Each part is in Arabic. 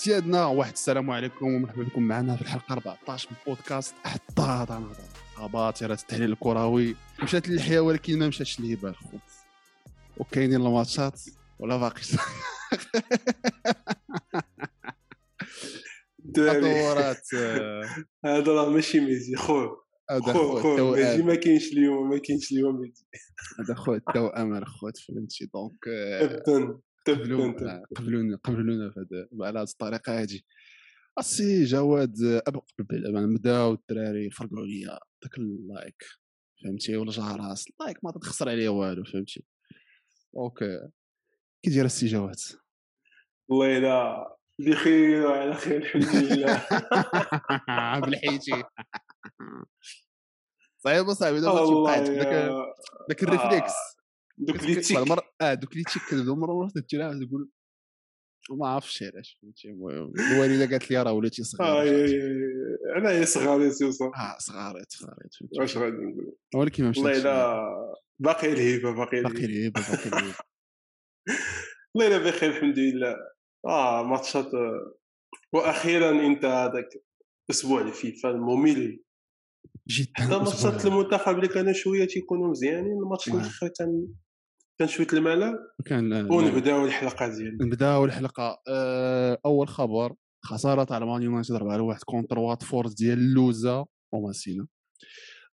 سيادنا واحد السلام عليكم ومرحبا بكم معنا في الحلقة 14 من بودكاست حطاط أنا اباطره التحليل الكروي. مشات للحياة ولكن ما مشاتش للهبة الخبز. وكاينين الماتشات ولا باقي تطورات هذا راه ماشي ميزي خو هذا خو ميزي. ما كاينش اليوم ما كاينش اليوم ميزي. هذا خو التوأم خوت فهمتي دونك ابدا. قبلونا قبلونا قبلونا على هذه الطريقة هذه. السي جواد نبداو الدراري يفرقوا عليا داك اللايك فهمتي؟ ولا جهراس اللايك ما تخسر عليه والو فهمتي؟ أوكي كي داير السي جواد؟ والله إلا بخير وعلى خير الحمد لله. بالحيتي صعيب صاحبي دابا تبقى داك داك الريفليكس. دوك اللي تيك آه دوك تيك كذا مرة مره تجي تقول ما عرفتش علاش فهمتي؟ الوالدة قالت لي راه صغير أنا هي صغاريت يوصل آه صغاريت صغاريت واش غادي نقول؟ ولكن ما والله الا باقي الهيبة باقي باقي الهيبة باقي الهيبة. والله الا بخير الحمد لله. آه ماتشات وأخيرا أنت هذاك أسبوع الفيفا الممل. جدا حتى ماتشات المنتخب اللي كانوا شوية تيكونوا مزيانين الماتش الآخر كان كان شوية الملل كان ونبداو الحلقة ديالنا نبداو الحلقة. آه، أول خبر خسارة على مان يونايتد 4 1 كونتر واتفورد ديال لوزا وماسينا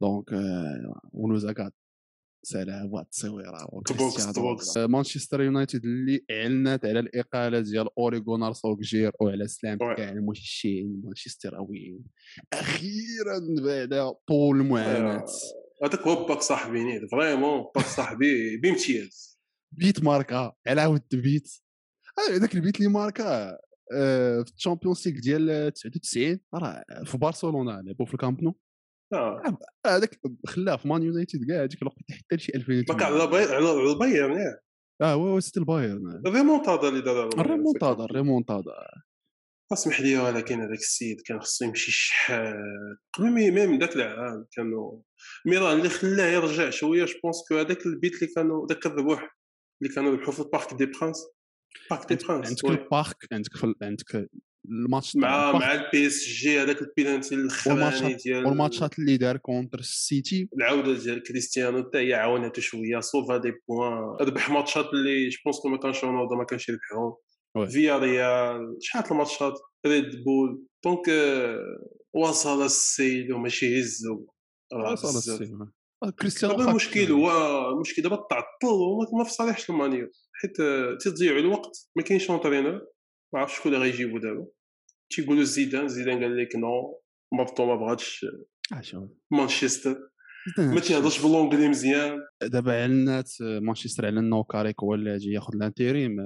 دونك ولوزا قاعد سلام واحد التصويره مانشستر يونايتد اللي اعلنت على الاقاله ديال اوريغونار سوكجير وعلى سلام كاع المشجعين مانشستراويين أخيرا بعد طول المعاناه هذاك هو باك صاحبي نيت فريمون باك صاحبي بامتياز بيت ماركا على عاود بيت. هذاك البيت اللي ماركا آه، في الشامبيونز ليغ ديال 99 راه في برشلونه لعبوا في الكامب نو. آه. هذاك خلاه في مان يونايتد كاع هذيك الوقت حتى شي 2000 باك على على البايرن آه هو ست البايرن. الريمونتادا اللي دار الريمونتادا الريمونتادا اسمح لي ولكن هذاك السيد كان خصو يمشي شحال قبل ما من ذاك العام كانوا ميران اللي خلاه يرجع شوية. je pense que هذاك البيت اللي كانوا ذاك الربوح اللي كانوا يربحوا في ال Parc des Princes Parc des Princes عندك ال Parc عندك عندك الماتش مع مع ال P SG هذاك البينالتي الاخراني ديال والماتشات اللي دار contre السيتي؟ العودة ديال كريستيانو حتى هي عاونته شوية sauva des points. ربح ماتشات اللي je pense ما كانش رونالدو ما كانش يربحهم. فيا ريال شحال الماتشات ريد بول دونك وصل السيد وماشي هزو وصل السيد كريستيانو المشكل هو المشكل دابا تعطل وما في صالحش المانيو حيت تضيعوا الوقت ما كاينش اونترينور ما عرفتش شكون اللي غيجيبو دابا تيقولوا زيدان زيدان قال لك نو مابطو ما بغاتش مانشستر ما تيهضرش بالونجلي مزيان. دابا اعلنات مانشستر على انه كاريك هو اللي غادي ياخذ الانتيريم.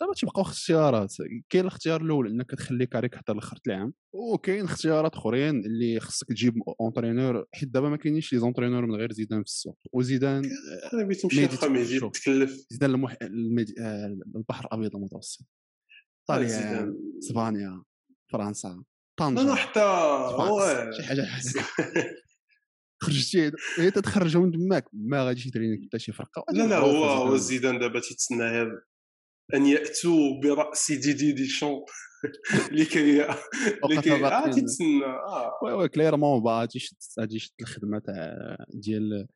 دابا تيبقاو اختيارات. كاين الاختيار الأول إنك تخلي كاريك حتى لآخر العام وكاين اختيارات أخرين اللي خصك تجيب entraîneur حيت دابا ما كاينينش les entraîneurs من غير زيدان في السوق. وزيدان تكلف. زيدان المح... المدي... البحر الأبيض المتوسط. إيطاليا إسبانيا فرنسا طنجة. لا حتى شي حاجة خرجتي هي تتخرجوا من تماك ما غاديش يدري حتى شي فرقة. لا لا هو هو زيدان دابا تيتسنى هذا أن يأتوا برأس دي دي دي شون لكي لكي آه تيتسنى آه. Oui oui clairement ما غاديش غادي الخدمه تاع ديال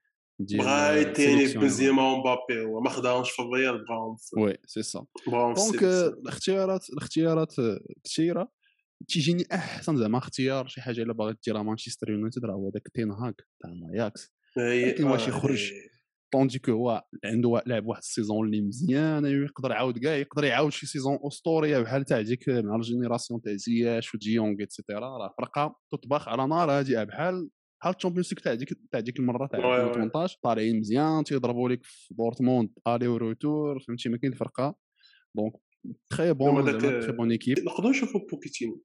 ديال بغا يتيني بنزيما ومبابي وما خداهمش في الريال بغاهم Oui c'est ça. donc الاختيارات الاختيارات كثيره تيجيني أحسن زعما اختيار شي حاجة إلا باغي ديرها مانشستر يونايتد راه هو داك تين هاك تاع أياكس ولكن واش يخرج؟ Tandis que هو عنده لاعب واحد ال saison اللي مزيان يقدر يعاود كاع يقدر يعاود شي saison أسطورية بحال تاع ديك مع ال génération تاع زياش وديونغ et cetera راه فرقة تطبخ على نار هادئه بحال بحال ال Champions تاع ديك تاع ديك المرة تاع 2018 طالعين مزيان تيضربوا لك في دورتموند aller-retour فهمتي؟ ما كاين فرقة. donc très bonne très bonne équipe نقدروا نشوفوا بوكيتينو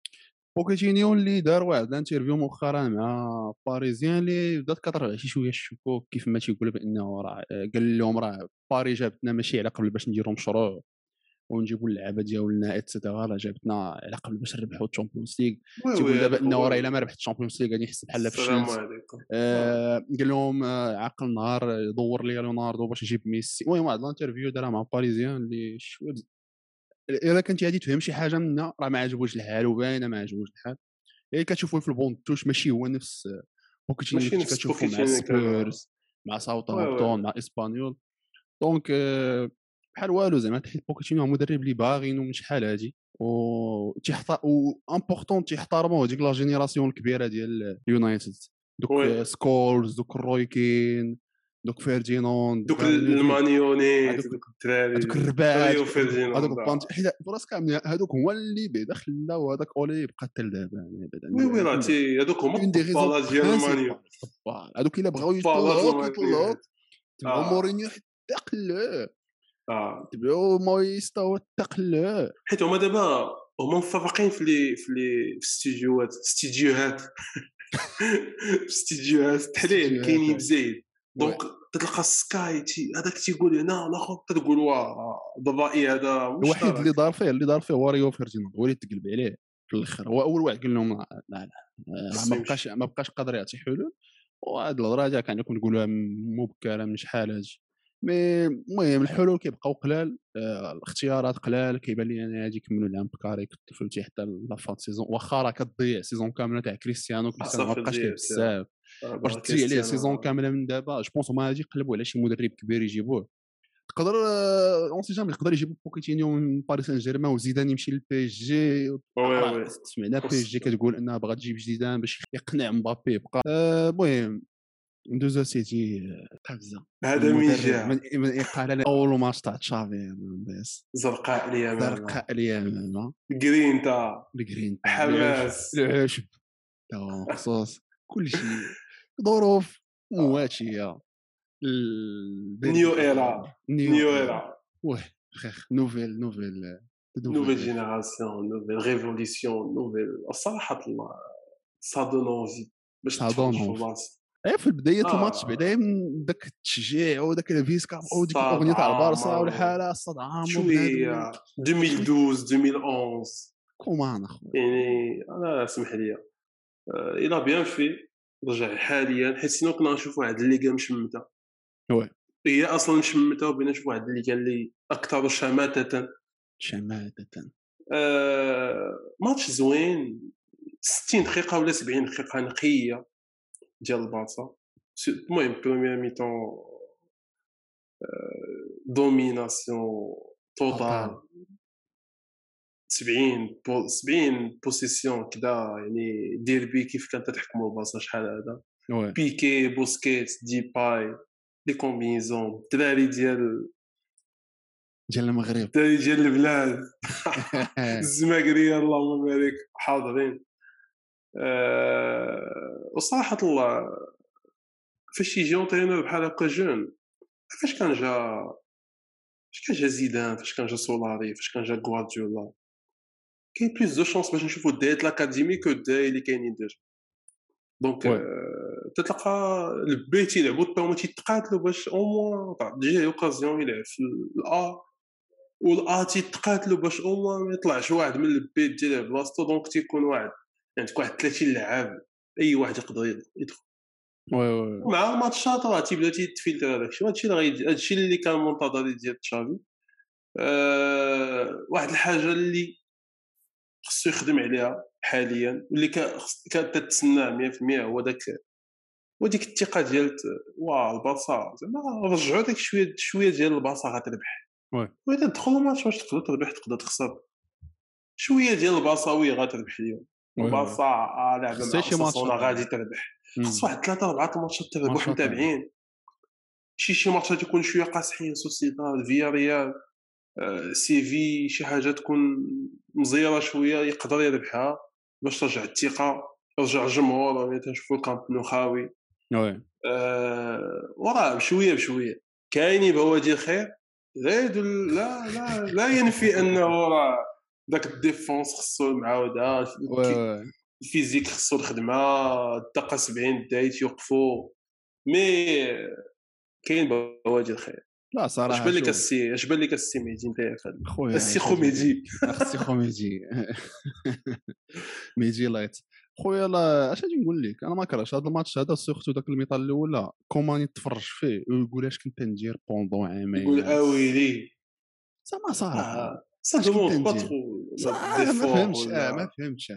بوكيتينيو اللي دار واحد ال interview مؤخرا مع باريزيان اللي بدات كترجع شي شوية الشكوك كيف ما تيقول بانه راه قال لهم راه باري جابتنا ماشي على قبل باش نديروا مشروع. ونجيبوا اللعابه ديالنا et cetera راه جابتنا على قبل باش نربحوا ال Champions League تيقول دابا إنه راه إلا ما ربحت ال Champions League غادي يحس بحال فشلت آه قال لهم آه عقل نهار يدور لي ليوناردو باش يجيب ميسي. المهم واحد ال interview دارها مع باريزيان اللي شوية إلا كنتي غادي تفهم شي حاجة منا راه ما عجبوش الحال وباينة ما عجبوش الحال. إلا كتشوفوا في ال banc de touche ماشي هو نفس بوكيتينو اللي كتشوفوا مع سبيرز مع ساوثهامبتون مع إسبانيول. دونك بحال والو زعما حيت بوكيتينو مدرب اللي باغينو من شحال هادي. و تيحط و امبورطون تيحترموا هذيك لا جينيراسيون الكبيرة ديال يونايتد دوك سكولز دوك رويكين دوك فيردينوند دوك المانيوني دوك الدراري دوك الرباعات هذوك بانت حيت براس كامل هذوك هو اللي بعدا خلاو هذاك أولي يبقى حتى لدابا يعني oui oui راه هذوك هما الطبالات ديال ال Man U هذوك إلا بغاو يطلعوا. يطلعوا تبعوا مورينيو حتى قلعوه آه. تبعوا مويس حتى قلعوه حيت هما دابا هما مفرقين في لي في لي استديوهات استديوهات استديوهات التحليل كاينين بزايد. donc تلقى سكاي هذاك تيقول هنا الآخر تقول واه ضبائي هذا الوحيد اللي دار فيه اللي دار فيه هو ريو فيرديناند هو اللي تقلب عليه في الآخر هو أول واحد قال لهم لا لا ما بقاش ما بقاش قادر يعطي حلول. وهاد الهضره كان كنقولوها نقولوها مبكره من شحال هادي mais المهم الحلول كيبقاو قلال آه الاختيارات قلال كيبان لي أنا غادي يكملوا العام بكاريك فهمتي حتى la fin saison. واخا راه كتضيع saison كامله تاع كريستيانو كريستيانو ما بقاش بزاف باش تجي عليه saison كاملة من دابا. je pense هما غادي يقلبوا على شي مدرب كبير يجيبوه. تقدر on sait jamais يقدر يجيبوا بوكيتينيو من باريس سان جيرمان وزيدان يمشي لل PSG سمعنا PSG كتقول انها باغا تجيب زيدان باش يقنع مبابي يبقى. المهم ندوزو سيتي قفزة. هذا من جا من اقاله أول ماتش تاع تشافي زرقاء اليمامه زرقاء اليمامه جرينتا الجرينتا حماس. العشب خصوص. كل شيء. ظروف مواتية نيو إيرا نيو إيرا. واه خيخ نوفيل نوفيل نوفيل جينيراسيون نوفيل ريفوليسيون نوفيل الصراحة صادون اونفي باش تفرج اي في بداية آه. الماتش بعدا ذاك التشجيع وداك الفيسكا وديك الاغنيه تاع البارسا والحالة الصدعه شوية. 2012 2011 كومان أخويا. يعني أنا سمح لي. إلى بيان في رجع حاليا حيت سينو كنا نشوفوا واحد الليغا مشمته وي هي أصلا مشمته وبينا نشوفوا واحد الليغا اللي أكثر شماته شماته آه ماتش زوين 60 دقيقه ولا 70 دقيقه نقيه ديال البارسا المهم بروميير ميتون دوميناسيون توتال 70 بو 70 بوسيسيون كذا يعني ديربي كيف كانت تحكموا البارسا شحال هذا بيكي بوسكيت دي باي لي كومبينيزون الدراري ديال ديال المغرب. الدراري ديال البلاد. الزماكريه اللهم بارك حاضرين. أه وصراحة الله فاش يجي اونترينور بحال هكا جون فاش كان جا فاش كان جا زيدان فاش كان جا سولاري فاش كان جا غوارديولا؟ كاين بلوس دو شونس باش نشوفوا الدايات الاكاديمي كو الدايات اللي كاينين ديجا دونك تتلقى البي يلعبوا الطاومه تيتقاتلوا باش أو موان ديجا اوكازيون يلعب في الا والا تيتقاتلوا باش أو موان ما يطلعش واحد من البيت ديال بلاصتو دونك تيكون واحد عندك واحد 30 لعاب اي واحد يقدر يدخل oui oui مع الماتشات راه تيبدا تيتفلتر هذاك الشيء هادشي اللي هادشي اللي كان منتظر ديال تشافي أه واحد الحاجة اللي خصو يخدم عليها حاليا واللي كانت تتسناه 100% هو داك هو ديك الثقة ديال واه البارصا زعما رجعوا داك شوية شوية ديال البارصا غتربح. oui. وإذا تدخل الماتش واش تقدر تربح تقدر تخسر. شوية ديال البارصا oui غتربح اليوم. الباصا آه لعبة مع غادي تربح. خص واحد ثلاثة أربعة الماتشات تربح متابعين شي شي ماتشات يكون شوية قاصحين سوسيداد فيا ريال سي في شي حاجة تكون مزيرة شوية يقدر يربحها باش ترجع الثقة يرجع الجمهور ملي تنشوفوا الكامب نو خاوي. وي. أه وراه بشوية بشوية. كاينين بوادي الخير؟ زايد لا لا لا ينفي أنه راه داك الديفونس خصو معاوده الفيزيك خصو الخدمة الدقة 70 دايت يوقفوا مي كاين بوادي الخير. لا صراحة اش بان لك السي اش بان لك السي ميدي انت خويا السي خوميدي السي خوميدي ميدي. لايت. خويا لا اش غادي نقول لك؟ أنا ما كرهتش هذا الماتش هذا سورتو ذاك الميطال الأول كومان تفرج فيه؟ ويقول اش كنت ندير بوندون عامين يقول اويلي زعما صراحة سا دوموند با ترو ما فهمتش آه ما فهمتش.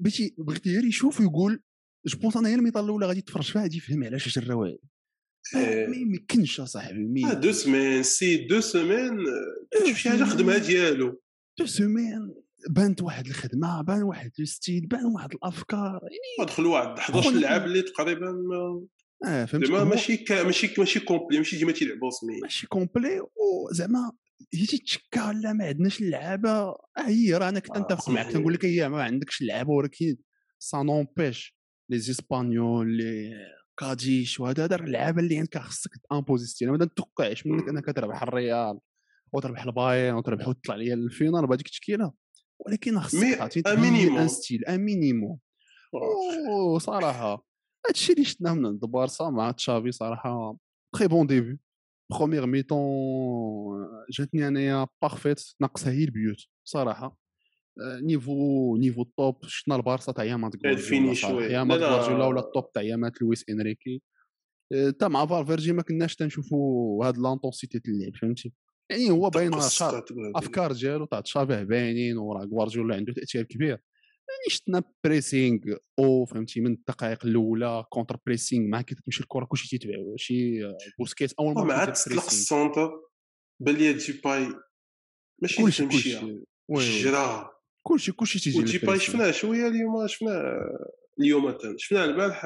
بغيتي بغيتي غير يشوف ويقول جو بونس أنا هي الميطة الأولى غادي يتفرج فيها غادي يفهم علاش جراو ما يمكنش اصاحبي مي دو سيمين سي دو تشوف شي حاجة خدمها ديالو. دو سيمين بانت واحد الخدمة بان واحد لو ستيل بان واحد الأفكار يعني دخل واحد 11 لعاب اللي تقريبا ما آه فهمت. ماشي ماشي ماشي كومبلي ماشي ديما تيلعبوا سمي. ماشي كومبلي وزعما هي تتشكى لا ما عندناش اللعابة؟ آه هي راه أنا كنت نتفق معك كنقول لك هي ما عندكش اللعابة ولكن سا نومبيش لي زيسبانيول لي كاديش وهذا هذا؟ اللعابه اللي عندك خصك تامبوزيستي ما نتوقعش منك أنك تربح الريال وتربح البايرن وتربح وتطلع ليا للفينال بهذيك التشكيله ولكن خصك تعطي أن ستيل ان مينيموم وصراحه هادشي اللي شفناه من عند بارسا مع تشافي صراحة très bon début première mi-temps جاتني أنايا parfaite ناقصها هي البيوت صراحة. niveau niveau top شفنا البارسا تاع يامات جوارديولا يامات جوارديولا ولا ال top تاع يامات لويس إنريكي. تا مع فالفيردي ما كناش تنشوفوا هاد l'intensité تاع اللعب فهمتي؟ يعني هو باين أفكار ديالو تاع تشافي باينين وراه جوارديولا عنده تأثير كبير. يعني شفنا بريسينغ أو فهمتي من الدقائق الأولى كونتر بريسينغ مع كي تمشي الكرة كلشي تيتبع شي بوسكيت أول مرة مع تطلق السونتر بالي جي باي ماشي كلشي كلشي. الجرا كلشي كلشي تيجي جي باي شفناه شوية اليوم شفناه اليوم شفناه البارح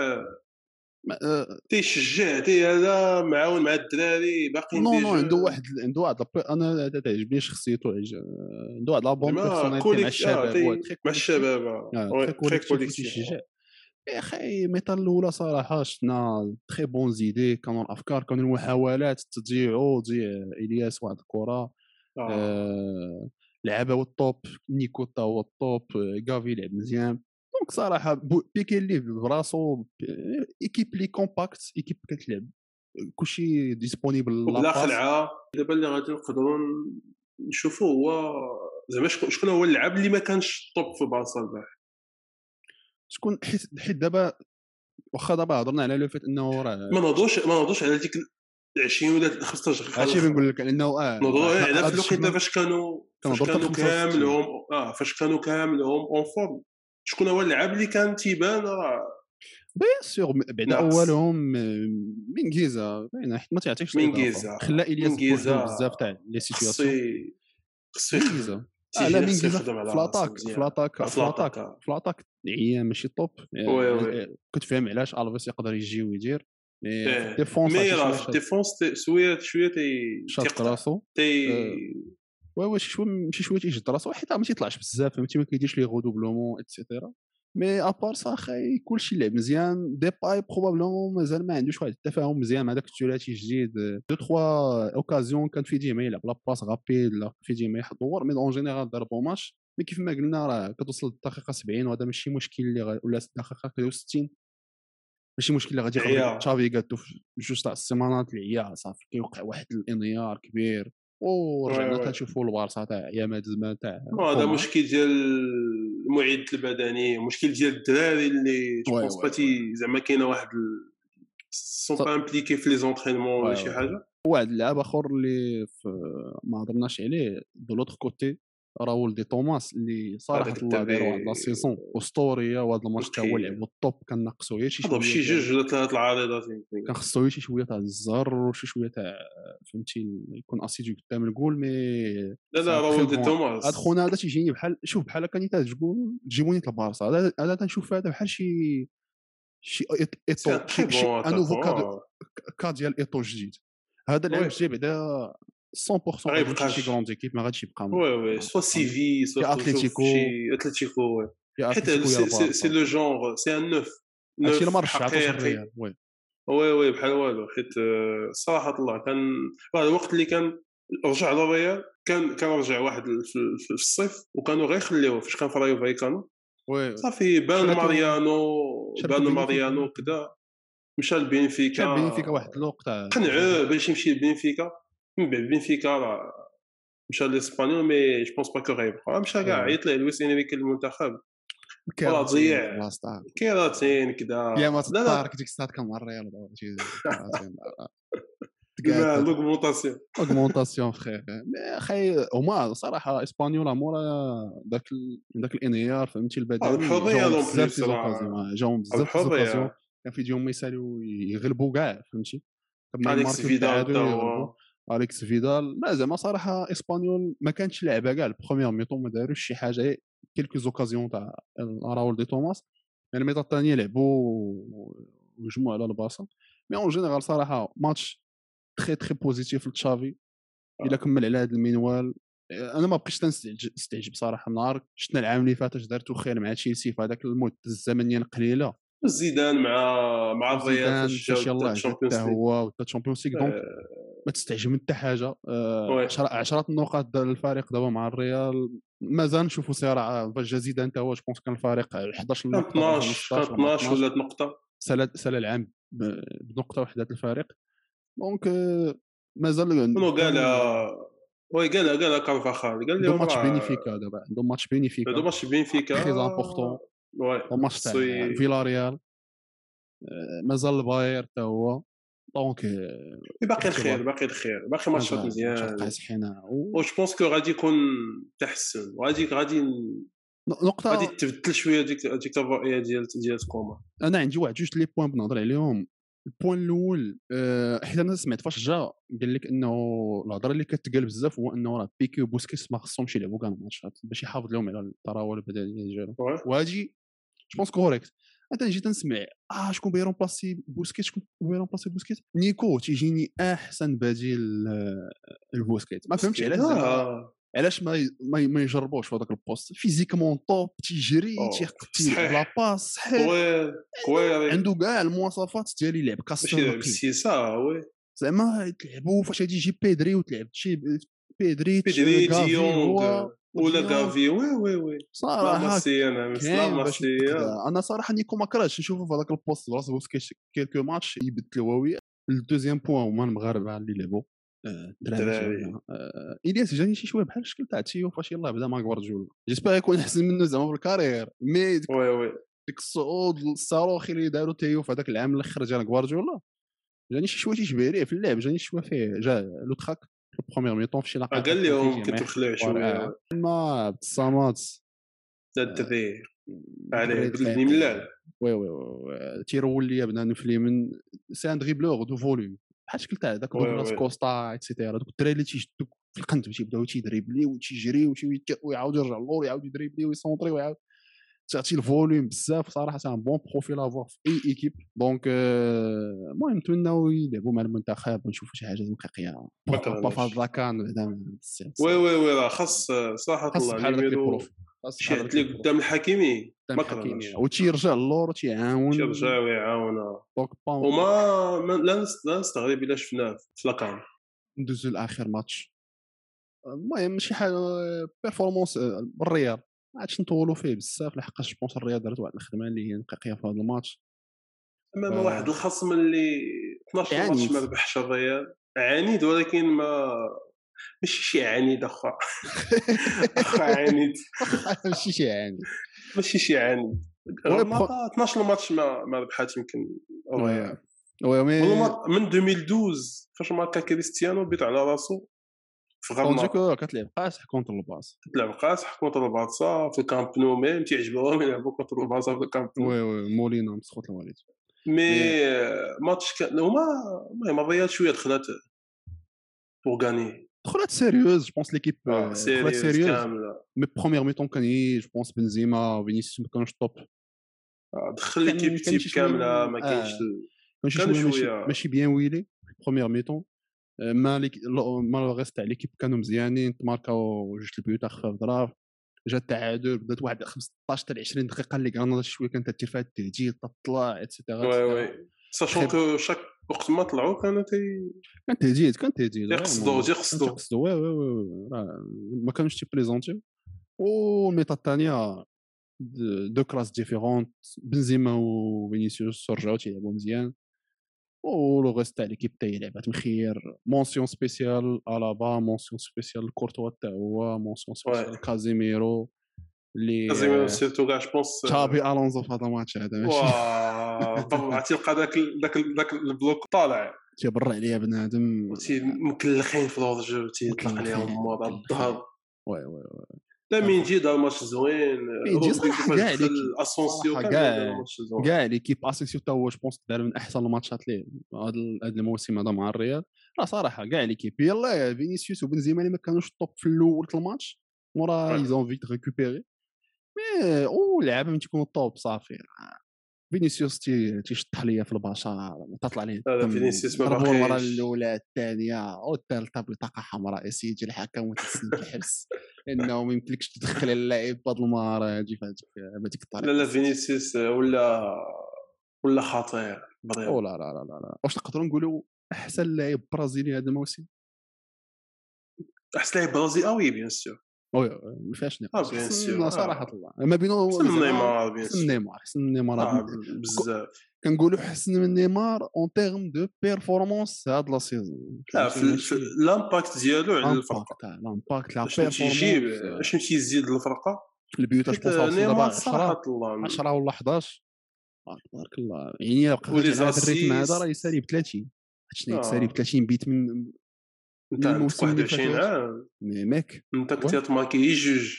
آه، تيشجع تي هذا معاون مع الدراري باقي نو نو عنده واحد عنده واحد أنا تعجبني شخصيته عنده واحد لابون بيرسوناليتي مع الشباب مع الشباب تيشجع. يا أخي الميطا الأولى صراحة شفنا تخي بون زيدي كانوا الأفكار كانوا المحاولات تضيعوا تضيع إلياس واحد الكرة. آه. آه لعبة هو الطوب نيكوتا هو الطوب كافي لعب مزيان. دونك صراحة بيكي اللي براسو إيكيب لي كومباكت إيكيب كتلعب. كلشي ديسبونيبل بلا خلعة دابا اللي غادي نقدروا نشوفوا هو زعما شكون هو اللعاب اللي ما كانش top في بارسا البارح؟ شكون حيت حيت دابا واخا دابا هضرنا على le fait إنه راه ما نهضوش ما نهضوش على ديك 20 ولا 15 دقيقه هادشي بنقول لك لأنه آه نهضروا على في الوقيته فاش كانوا فاش كانوا كاملهم آه فاش كانوا كاملهم en forme شكون هو اللعاب اللي كان تيبان راه bien sûr بعدا أولهم من جيزا حيت ما تعطيكش من جيزا خلى إلياس بزاف تاع لي سيتياسيون. خصو جيزا لا من جيزا في لاطاك في لاطاك في لاطاك في لاطاك هي ماشي توب كنت فاهم علاش الفيس يقدر يجي ويدير. مي ديفونس مي في شوية شوية تي شاط راسو تي وي وي شي شوية شي شوية تيجد راسو حيت ما تيطلعش بزاف فهمتي ما كيديرش لي غودوبلومون اتسيتيرا mais à part ça أخي كلشي لعب مزيان ديباي probablement مازال ما عندوش واحد التفاهم مزيان مع داك الثلاثي الجديد دو تخوا اوكازيون كان في ديما يلعب لا باس غافي ديما يحضر mais en général دار bon match mais كيف ما قلنا راه كتوصل للدقيقه 70 وهذا ماشي مشكل اللي. ولا الدقيقه 60 ماشي مشكل غادي يخرج تشافي قالتو في جوج تاع السيمانات العيا صافي كيوقع واحد الانهيار كبير. ورجعنا تنشوفوا البارسا تاع أيام زمان تاع هذا مشكل ديال المعد البدني مشكل ديال الدراري اللي je pense pas زعما كاينة واحد sont pas impliqués في les entraînements ولا شي حاجة؟ واحد اللاعب آخر اللي ما هضرناش عليه de l'autre côté راول دي توماس اللي صراحة الله دار واحد la saison أسطورية وهذا الماتش تا هو لعب ال top كنقصو غير شي شوية شي جوج ولا ثلاث العارضات كان خصو شي شوية تاع الزهر وشي شوية تاع فهمتي؟ يكون assidu قدام الجول mais لا لا راول دي توماس. هاد خونا هذا تيجيني بحال شوف بحال هكا نتا تقول تجيبوني البارسا هذا تنشوف هذا بحال شي شي ايطو شي un nouveau cas ديال ايطو جديد. هذا العام الجاي بعدا 100% ما غيبقاش شي grande équipe ما غاديش يبقى oui oui soit Séville soit اتليتيكو اتليتيكو وي حيت سي le genre c'est un neuf هادشي اللي ما رجعتوش الريال oui oui oui بحال والو حيت صراحة الله كان الوقت اللي كان رجع للريال كان كان رجع واحد في الصيف وكانوا غيخليوه فاش كان في رايو فايكانو صافي بان ماريانو بان ماريانو كذا مشى لبنفيكا مشى لبنفيكا واحد الوقت قنعوه باش يمشي لبنفيكا من بعد بنفيكا مشى لاسبانيول mais je pense pas que غيبقى مشى كاع عيط ليه لويس انريكي المنتخب راه ضيع كيراتين كذا يا ما ديك الساعة كان مع الريال لوغمونطاسيون اوغمونطاسيون فخير أخي هما صراحة اسبانيولا مورا ذاك ذاك الانهيار فهمتي البدني بزاف جاهم بزاف كان في يوم يسالوا يغلبوا كاع فهمتي اليكس فيدال أليكس فيدال. لا زعما صراحة إسبانيول ما كانتش لعبه كاع ال première mi-temps ما داروش شي حاجة. quelques occasions تاع راول دي توماس يعني ال mi-temps الثانية لعبوا وجمعوا على الباصة. mais en général صراحة match très très positif لتشافي. إلا كمل على هذا المنوال أنا ما بقيتش تنستعجب صراحة نهار شفنا العام اللي فات دارتو خير مع تشيلسي في هذاك المده الزمنية القليلة. زيدان مع مع الريال يلاه حتى هو وتا تشامبيونز ليغ donc ما تستعجب من حتى حاجة. آه، عشرات النقاط الفارق دابا مع الريال. مازال نشوفوا صراع. فاش زيدان انت هو je pense كان الفارق 11 نقطة 12 12 ولا نقطة. سال سال العام بنقطة وحدة الفارق donc آه، مازال شنو قال oui قال قال كارفاخال قال لهم ماتش بنفيكا دابا عندهم ماتش بنفيكا عندهم ماتش بنفيكا très important الماتش تاع فيلاريال مازال البايرن حتى هو donc باقي الخير باقي الخير. باقي ماتشات مزيان و je pense que غادي يكون تحسن. وغادي غادي نقطة غادي تبدل شوية ديك ديك الرؤية ديال ديال كومان أنا عندي واحد جوج les points بنهضر عليهم. ال point الأول أه حيت أنا سمعت فاش جا قال لك إنه الهضرة اللي كتقال بزاف هو إنه راه بيكي وبوسكيس ما خصهمش يلعبوا كاع الماتشات باش يحافظ لهم على الطراوة البدنيه ديالهم. وهادي je pense correcte أنا جيت نسمع آه شكون بيرومبلاسي بوسكيت شكون بيرومبلاسي بوسكيت نيكو تيجيني احسن بديل لبوسكيت ما فهمتش علاش علاش ما ما, يجربوش في هذاك ال poste physiquement top تيجري تيلعب لا باس صحيح عنده كاع المواصفات ديال يلعب كاستر بالسياسة oui زعما تلعبوا فاش غادي يجي بيدري وتلعب شي بيدري بيدري ديونغ ولا غافي oui oui oui صراحة أنا أنا صراحة نيكو ما كرهتش نشوفه في هذاك ال poste براس بوسكيت quelques matchs يبدل الهويه ال deuxième point هما المغاربه اللي لعبوا الدراري آه، الياس جاني شي شوية بحال الشكل تاع تيو فاش يلاه بدا مع جوارديولا جيسبر يكون احسن منه زعما في ال carrière mais oui oui ديك الصعود الصاروخي اللي داروا تيو في هذاك العام الآخر ديال جوارديولا جاني شي شوية تيشبه ليه في اللعب جاني شوية فيه جا لو ال première mi-temps في شي لقطه قال لهم كنت مخلع شوية ما ابتسامات الدري عليه بدلني من اللعب oui oui oui تيرول لي بنادم في اليمن c'est un dribbleur de volume بحال الشكل تاع ذاك دوغلاس كوستا et cetera دوك الدراري اللي تيشدوك في القنت تيبداو تيدريبلي وتيجري ويعاود يرجع للور يعاود يدريبلي ويسونطري ويعاود تعطي ال volume بزاف صراحة un bon profil à avoir في أي équipe. donc المهم نتمناو يلعبوا مع المنتخب ونشوفوا شي حاجة نقيه با فاز la CAN oui oui oui راه خاص صراحة الله شي اللي قدام الحكيمي ما كرهناش وتيرجع للور وتيعاون تيرجع ويعاون donc وما لا نستغرب إلا شفناه في la CAN ندوزو لآخر ماتش. المهم شي حاجة performance الرياض ما عادش نطولوا فيه بزاف لحقاش je pense الرياض دارت واحد الخدمة اللي هي نقيه في هذا الماتش. أمام ف... واحد الخصم اللي 12 ماتش ما ربحش الرياض عنيد ولكن ما ماشي شي عنيد اخا اخا عنيد. ماشي شي عنيد. ماشي شي عنيد. 12 ماتش ما ما ربحات يمكن oui oui من 2012 فاش ماركا كريستيانو بيت على راسو في غرما كتلعب قاصح contre البارسا كتلعب قاصح contre البارسا في الكامب نو ميم تيعجبوهم يلعبوا contre البارسا في الكامب non oui oui مولينا مسخوط الوالد mais match كان هما المهم الريال شوية دخلت pour gagner دخلت sérieuse je pense l'équipe دخلت sérieuse mais première mi-temps كان je pense بنزيما فينيسيوس ما كانوش top دخل ليكيب تيب كامله ما كاينش كان شوية ماشي بيان ويلي بروميير ميتون ما ليك ما الغيس تاع ليكيب كانوا مزيانين تماركاو جوج البيوت خفاف ضراف جا التعادل بدات واحد 15 حتى 20 دقيقة اللي غرناطه شوية كانت تدير فيها التهديد تطلع اتسيتيرا وي وي ساشون كو شاك وقت ما طلعوا كانوا تي كان تهديد كان تهديد يقصدوا يقصدوا وي وي وي ما كانوش تي بريزونتيو والميطا الثانية deux classes différentes بنزيما وفينيسيوس رجعوا تيلعبوا مزيان و le reste تاع l'équipe تاعي لعبات مخير mention spéciale ألابا mention spéciale كورتوا حتى هو mention spéciale كازيميرو اللي كازيميرو surtout كاع je pense تشابي ألونزو في هذا الماتش هذا ماشي؟ عرفتي تلقى ذاك ذاك ذاك ال bloc طالع. تيبرع عليها بنادم. مكلخين في ال hors-jeu تيطلق عليهم الظهر. oui oui oui لا ميندي دار ماتش زوين جي صراحة كاع اسونسيو كاع l'équipe اسونسيو حتى هو je pense دار من أحسن الماتشات ليه هذا الموسم هذا مع الريال. لا صراحة كاع l'équipe يلا فينيسيوس وبنزيما اللي ما كانوش top في الأول الماتش مورا ils ont vite récupéré mais أو اللعابه من تيكونوا top صافي. فينيسيوس تيشطح ليا في البشر تطلع ليه؟ لا فينيسيوس ما باقيش المرة الأولى الثانية والثالثه بطاقه حمراء سيدي الحكم وتسنى الحبس إنه ما يمكنلكش تدخل اللاعب بهذه المهاره هذه بهذيك الطريقة. لا لا فينيسيوس ولا ولا خطير أو لا لا لا لا واش نقدروا نقولوا أحسن لاعب برازيلي هذا الموسم؟ أحسن لاعب برازيلي آه oui bien sûr. ما فيهاش نقاش. bien sûr صراحة الله. ما بينه أحسن نيمار bien sûr نيمار أحسن نيمار. بزاف. كنقولوا حسن من نيمار en termes de performance هاد la saison. لا في ال impact ديالو على الفرقة. ال impact la performance تيجيب اشنو تيزيد الفرقة؟ البيوت اش نيمار صراحة الله. 10 ولا 11 تبارك الله. يعني بقى هذا ال rythme هذا راه يسالي ب 30 شنو يسالي ب 30 بيت من عندك 21 عام. ميك. انت كنت تماركي هي جوج.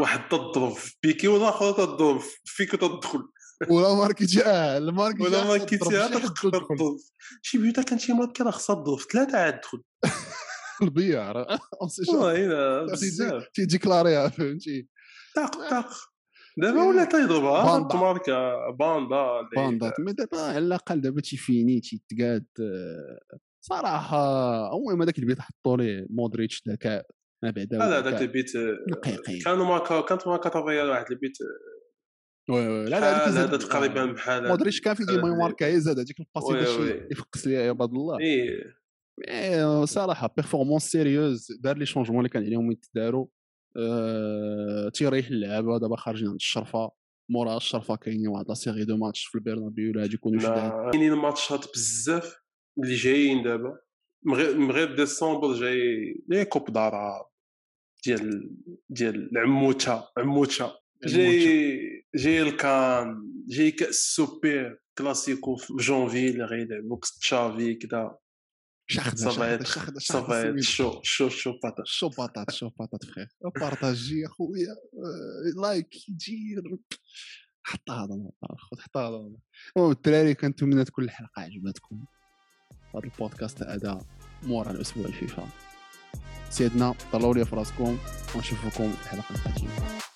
واحد تضرب. في بيكي والاخر تضرب. فيك وتدخل ولا ماركيتي آه الماركيتي ولا ماركيتي تدخل. شي بيوتا كان شي ماركي راه خصها تضرب ثلاثة عاد تدخل البيع والله بزاف. تيديكلاريها فهمتي؟ طاق طاق دابا ولا تيضربها ماركه باندا. باندا مي دابا على الأقل دابا تيفيني تيتقاد صراحة المهم هذاك البيت حطوا ليه مودريتش ذكاء ما بعدا لا هذاك البيت كانوا ماركا كانت ماركا تافيا واحد البيت oui oui لا لا هذا تقريبا بحال مودريتش كان في ديما يماركا زاد هذيك الباسي باش يفقس ليها عباد الله. اي صراحة performance sérieuse دار les changements اللي كان عليهم يتداروا أه تيريح اللعابه دابا خارجين عند الشريف. مورا الشريف كاينين واحد la série de matchs في البرنابيو اللي غادي يكونوا شداد. كاينين ماتشات بزاف. اللي جايين دابا. من غير ديسمبر جاي جاي كوب دارا ديال ديال العموته عموتة. جاي جاي الكان جاي كأس السوبر كلاسيكو في جونفي اللي غيلعبوا تشافي كذا شاخد شاخد شاخد شو شو شو باتات شو باتات شو باتات فخير بارطاجي اخويا لايك دير حط هذا خذ حط هذا المهم الدراري كنتمنى تكون الحلقة عجبتكم. هذا البودكاست هذا مورا الأسبوع الفيفا. سيدنا طلعوا لي في راسكم ونشوفكم الحلقة القادمه